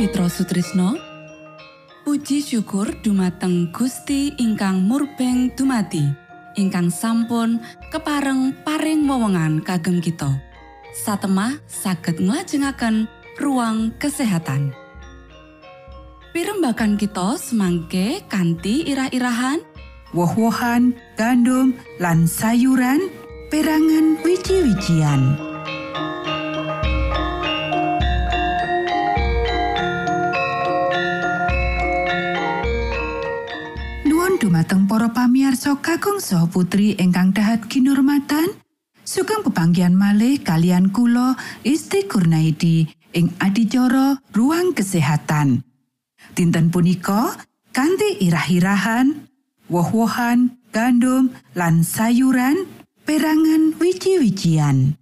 Sutrisno Puji syukur dumateng Gusti ingkang murbeng dumati ingkang sampun kepareng paring wewenngan kagem kita satemah saged nglajengaken ruang kesehatan Pirembakan kita semangke kanthi irah-irahan woh-wohan gandum lan sayuran perangan wiji-wijian. Para pamiarsa kakung saha putri ingkang dahat kinurmatan sugeng pepanggian malih kalian kula Isti Kurnaidi ing adicara ruang kesehatan. Dinten punika kanthi irah-irahan woh-wohan gandum lan sayuran perangan wiji-wijian.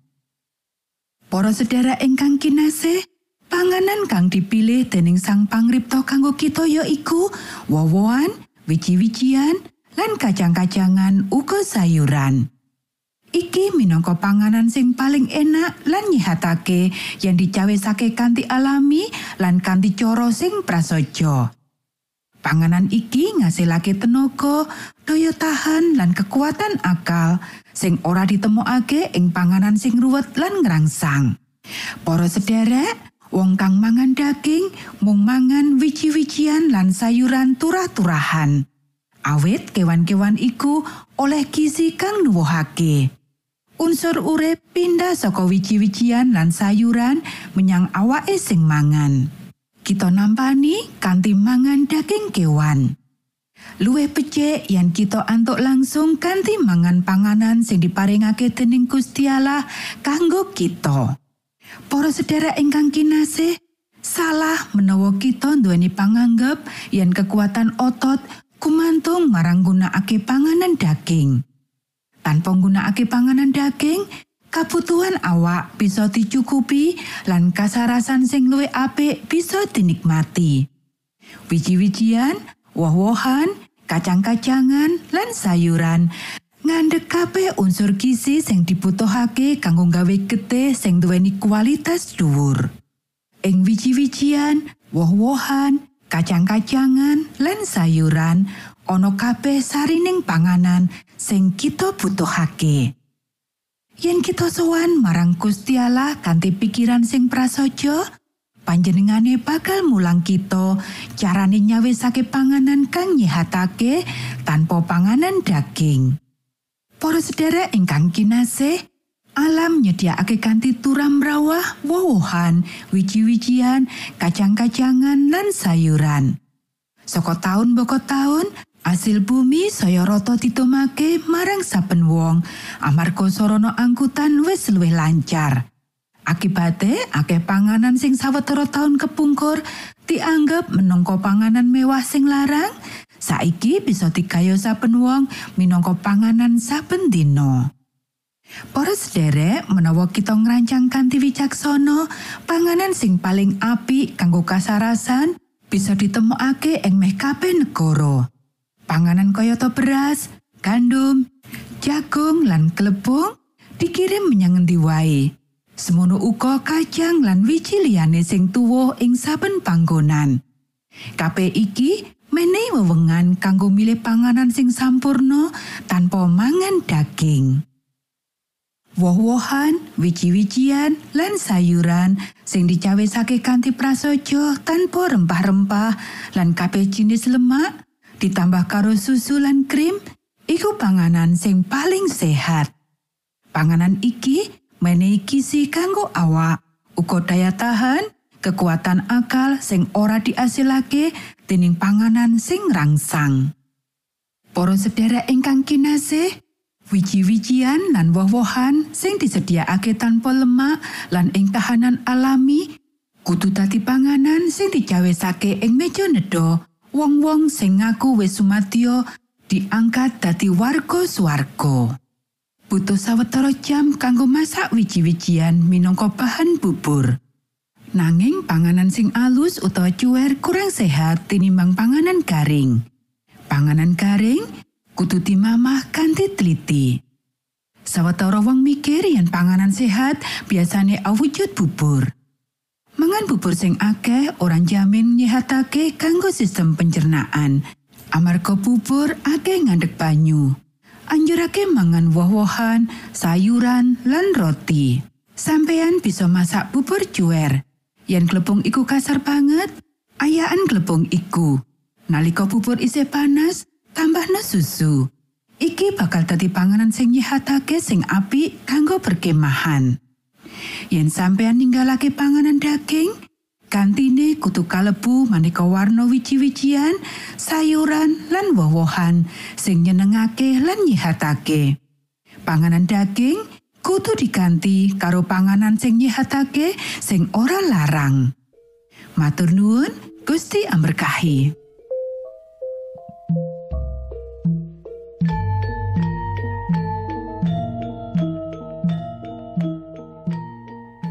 Para sedherek ingkang kinasih panganan kang dipilih dening sang pangripta kanggo kita ya iku woh-wohan wiji-wijian, lan kacang-kacangan uga sayuran. Iki minangka panganan sing paling enak lan nyihatake yang dicawesake kanthi alami lan kanthi cara sing prasaja. Panganan iki ngasilake tenaga, daya tahan lan kekuatan akal sing ora ditemokake ing panganan sing ruwet lan ngrangsang. Para sederek, Wong kang mangan daging mung mangan wiji-wijian lan sayuran turah-turahan. Awit kewan-kewan iku oleh gizi kang nuwuhake. Unsur urip pindah saka wiji-wijian lan sayuran menyang awake sing mangan. Kita nampani kanthi mangan daging kewan. Luwih becik yen kita antuk langsung kanthi mangan panganan sing diparingake dening Gusti Allah kanggo kita. Para sedherek ingkang kinasih, salah menawa kita nduweni panganggep yen kekuatan otot kumantung marang gunakake panganan daging. Tanpa nggunakake panganan daging, kabutuhan awak bisa dicukupi lan kasarasan sing luwih apik bisa dinikmati. Wiji-wijian, woh-wohan, kacang-kacangan, lan sayuran ngandhek kabeh unsur gizi sing dibutuhake kanggo gawe getih sing duweni kualitas dhuwur. Ing wiji-wijian, woh-wohan, kacang-kacangan, lan sayuran ana kabeh sarining panganan sing kita butuhake. Yen kita sowan marang Gusti Allah kanthi pikiran sing prasaja, panjenengane bakal mulang kita carane nyawisake panganan kang nyehatake tanpa panganan daging. Para sedherek ingkang kinasih, alam nyediakake kanthi turam rawah, wowohan, wiji-wijian, kacang-kacangan lan sayuran. Saka taun boko taun, asil bumi saya rata ditomake marang saben wong amarga sarana angkutan wis luwih lancar. Akibate akeh panganan sing sawetara taun kepungkur dianggap menangka panganan mewah sing larang, saiki bisa digayo saben wong minangka panganan saben dina. Para sederek menawa kita ngrancang kanthi wicaksana, panganan sing paling apik kanggo kasarasan bisa ditemokake ing meh kabeh negara. Panganan kayata beras, gandum, jagung lan klepung dikirim menyang ngendi wae. Semono uga kacang lan wiji liyane sing tuwa ing saben panggonan. Kabeh iki menehi wewengan kanggo milih panganan sing sampurno tanpa mangan daging. Woh-wohan, wiji-wijian, lan sayuran sing dicawisake kanthi prasaja tanpa rempah-rempah lan kabeh jenis lemak ditambah karo susu lan krim iku panganan sing paling sehat. Panganan iki menehi gizi kanggo awak, uga daya tahan, kekuatan akal sing ora diasilake dening panganan sing rangsang. Para sedherek ingkang kinasih, wiji-wijian lan woh-wohan sing disediakake tanpa lemak lan ing kahanan alami kudu dadi panganan sing dicawisake ing meja nedha. Wong-wong sing ngaku wis sumadya diangkat dadi warga swarga. Butuh sawetara jam kanggo masak wiji-wijian minangka bahan bubur. Nanging panganan sing alus utawa cuwer kurang sehat tinimbang panganan garing. Panganan garing kudu dimamah kanthi teliti. Sawetara wong mikir yen panganan sehat biasane awujud bubur. Mangan bubur sing akeh ora jamin nyehatake kanggo sistem pencernaan. Amarga bubur akeh ngandhek banyu. Anjurake mangan woh-wohan, sayuran, lan roti. Sampeyan bisa masak bubur cuer. Yen glepung iku kasar banget, ayaan glepung iku. Nalika bubur isih panas, tambahna susu. Iki bakal dadi panganan sing nyihatake sing apik kanggo berkemahan. Yen sampeyan ninggalake panganan daging, kantine kutu kalebu maneka warna wiji-wijian, sayuran lan woh-wohan sing nyenengake lan nyihatake. Panganan daging kudu diganti karo panganan sing nyihatake sing ora larang. Matur nuwun, Gusti amberkahi.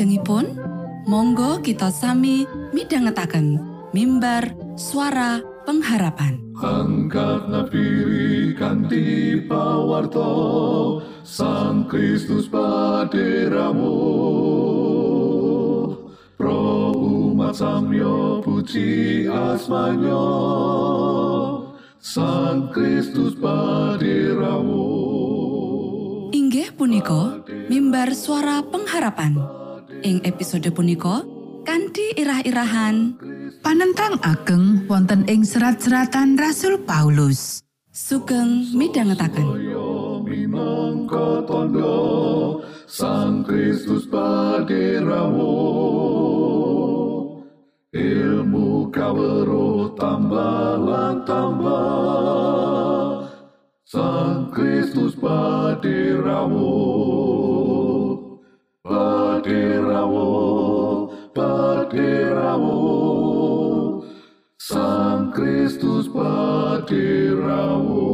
Salajengipun, monggo kita sami midhangetaken mimbar suara pengharapan. Angkat nafiri kanti pawarto Sang Kristus paderamu Pro umat samyo puji asmanyo Sang Kristus paderamu Inggih punika mimbar suara pengharapan. Ing episode punika kanthi irah-irahan. Panentang ageng wonten ing serat-seratan Rasul Paulus. sugeng minangka tondo Sang Kristus paderamu ilmu kawero tambah tambah Sang Kristus paderamu paderamu paderamu Sang Kristus paderamu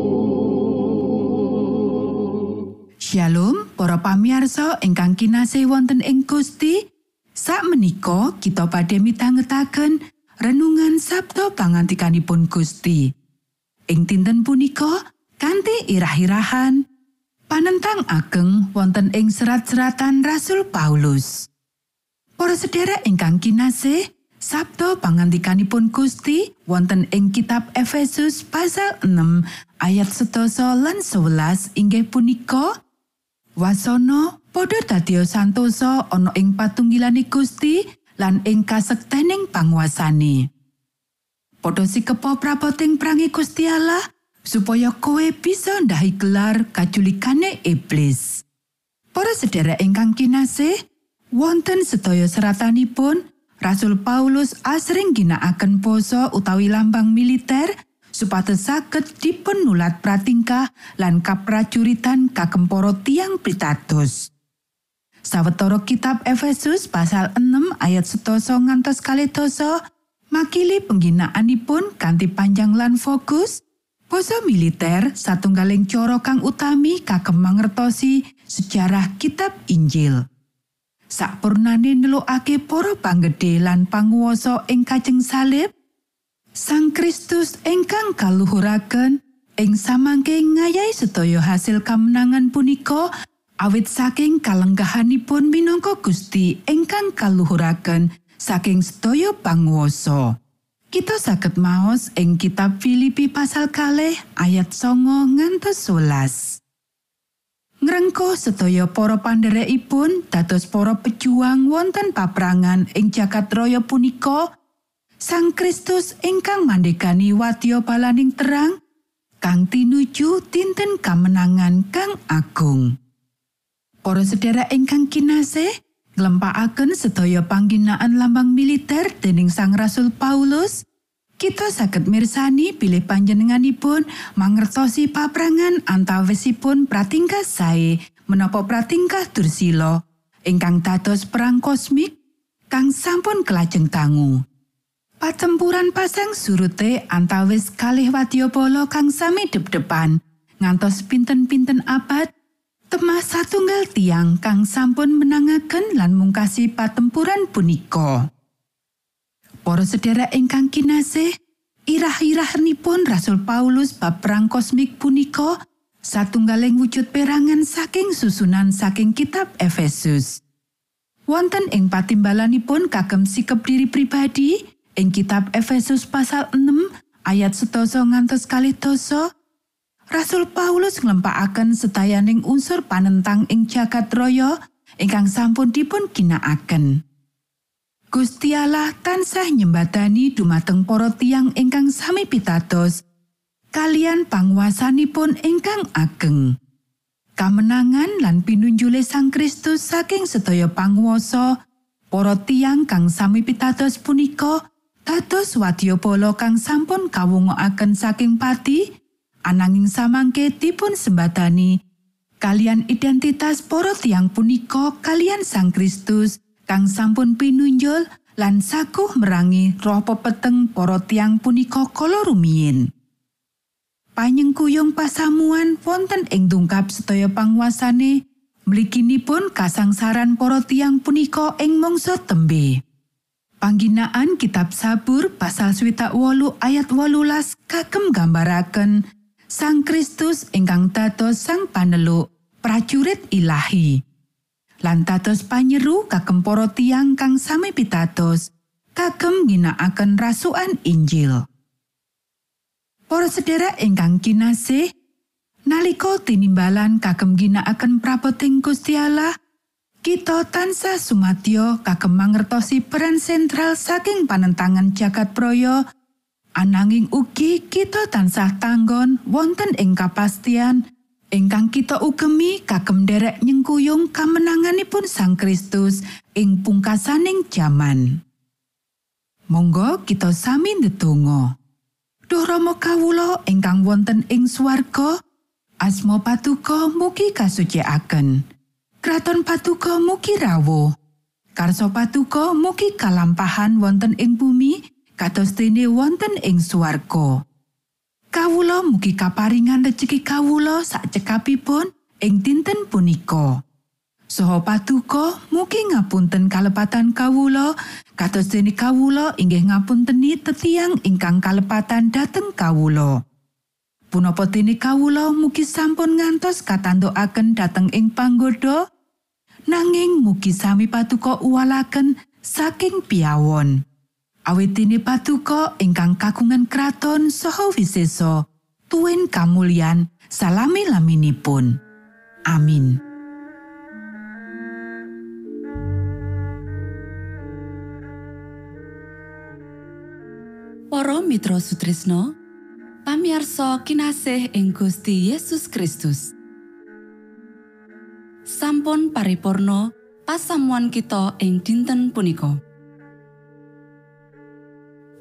Shalom, para pamiarsa ingkang kinasih wonten ing Gusti. Sakmenika kita badhe mitangetaken renungan Sabda pangantikanipun Gusti. Ing dinten punika kanthi irah-irahan panentang ageng wonten ing serat-seratan Rasul Paulus. Para sedherek ingkang kinasih, Sabda pangantikanipun Gusti wonten ing kitab Efesus pasal 6 ayat 11 lan 11 inggih punika Wasana padha dadiya santosa ana ing patunggilane Gusti lan ing kasektening panguasane. Padha sikepa prapoting prangi Gusti Allah supaya kowe bisa ndahi gelar kaculikane iblis. Para sedherek ingkang kinasih, wonten sedaya seratanipun Rasul Paulus asring ginakaken poso utawi lambang militer supados saged dipun nulat pratingkah lan kaprajuritan kagem para tiang pitados. Sawetara kitab Efesus pasal 6 ayat 11 ngantos kalih doso makili pengginakaanipun kanthi panjang lan fokus Poso militer satunggaling cara kang utami kagem mangertosi sejarah kitab Injil. Sakpurnane nelukake para panggedhe lan panguwasa ing kajeng salib, Sang Kristus ingkang kaluhuraken ing samangke ngayahi sedaya hasil kamenangan punika awit saking kalenggahanipun minangka Gusti ingkang kaluhuraken saking sedaya panguwasa. Kita saged maos ing kitab Filipi pasal kalih ayat songo ngantos 11. Ngrengko sedaya para pandherekipun dados para pejuang wonten paprangan ing jagat raya punika, Sang Kristus ingkang mandekani wadya balaning terang kang tinuju dinten kamenangan kang agung. Para sedherek ingkang kinasih, nglempakaken sedaya pangginaan lambang militer dening Sang Rasul Paulus, kita saged mirsani bilih panjenenganipun mangertosi paprangan antawisipun pratingkah sae menapa pratingkah dursila ingkang dados perang kosmik kang sampun kelajeng tangu. Patempuran pasang surute antawis kalih wadyabala kang sami dep-depan ngantos pinten-pinten abad temah satunggal tiang kang sampun menangaken lan mungkasi patempuran punika. Para sedherek ingkang kinasih, irah-irahanipun Rasul Paulus bab perang kosmik punika satunggaling wujud perangan saking susunan saking kitab Efesus. Wonten ing patimbalanipun kagem sikep diri pribadi, ing kitab Efesus pasal 6 ayat setoso ngantos kali doso Rasul Paulus nglempakaken setayaning unsur panentang ing jagat raya ingkang sampun dipun ginakaken. Gusti Allah tansah nyembadani dumateng para tiang ingkang sami pitados. Kalian panguasanipun ingkang ageng. Kamenangan lan pinunjule Sang Kristus saking sedaya panguwasa para tiang kang sami pitados punika Dados wadyabala kang sampun kawungokaken saking pati, ananging samangke dipun sembadani. Kalian identitas para tiang punika kalian Sang Kristus kang sampun pinunjul lan sakuh merangi roh pepeteng para tiang punika kala rumiyin. Panyengkuyung pasamuan wonten ing dungkap sedaya panguasane mliginipun kasangsaran para tiang punika ing mangsa tembe. Pangginaan Kitab Sabur pasal switak wolu ayat wolulas kagem gambaraken Sang Kristus ingkang dados sang paneluk prajurit ilahi. Lan dados panyeru kagem para tiang kang sami pitados kagem ginakaken rasukan Injil. Para sedherek ingkang kinasih, nalika tinimbalan kagem ginakaken prapoting Gusti Allah, Kita tansah sumadyo kagem mangertosi peran sentral saking panentangan jagat proyo, ananging ugi kita tansah tanggon wonten ing kapastian ingkang kita ugemi kagem derek nyengkuyung kamenanganipun Sang Kristus ing pungkasaning jaman. Monggo kita sami ndedonga. Duh Rama kawula ingkang wonten ing swarga, asma patuko mugi kasucikaken. Kraton Patuko mugi rawuh. Karso Patuko mugi kalampahan wonten ing bumi kados dene wonten ing swarga. Kawula mugi kaparingan rejeki kawula sak cekapipun ing dinten punika. Soho Patuko mugi ngapunten kalepatan kawula kados dene kawula inggih ngapunteni tetiang ingkang kalepatan dhateng kawula. Punapa dene kawula mugi sampun ngantos katantukaken dhateng ing panggoda, nanging mugi sami patuko uwalaken saking piawon. Awitine patuko ingkang kagungan kraton saha wiseso, tuen kamulyan salami laminipun. Amin. Para Mitra Sutrisno pamiarsa kinasih ing Gusti Yesus Kristus. sampun paripurno pasamuan kita ing dinten punika.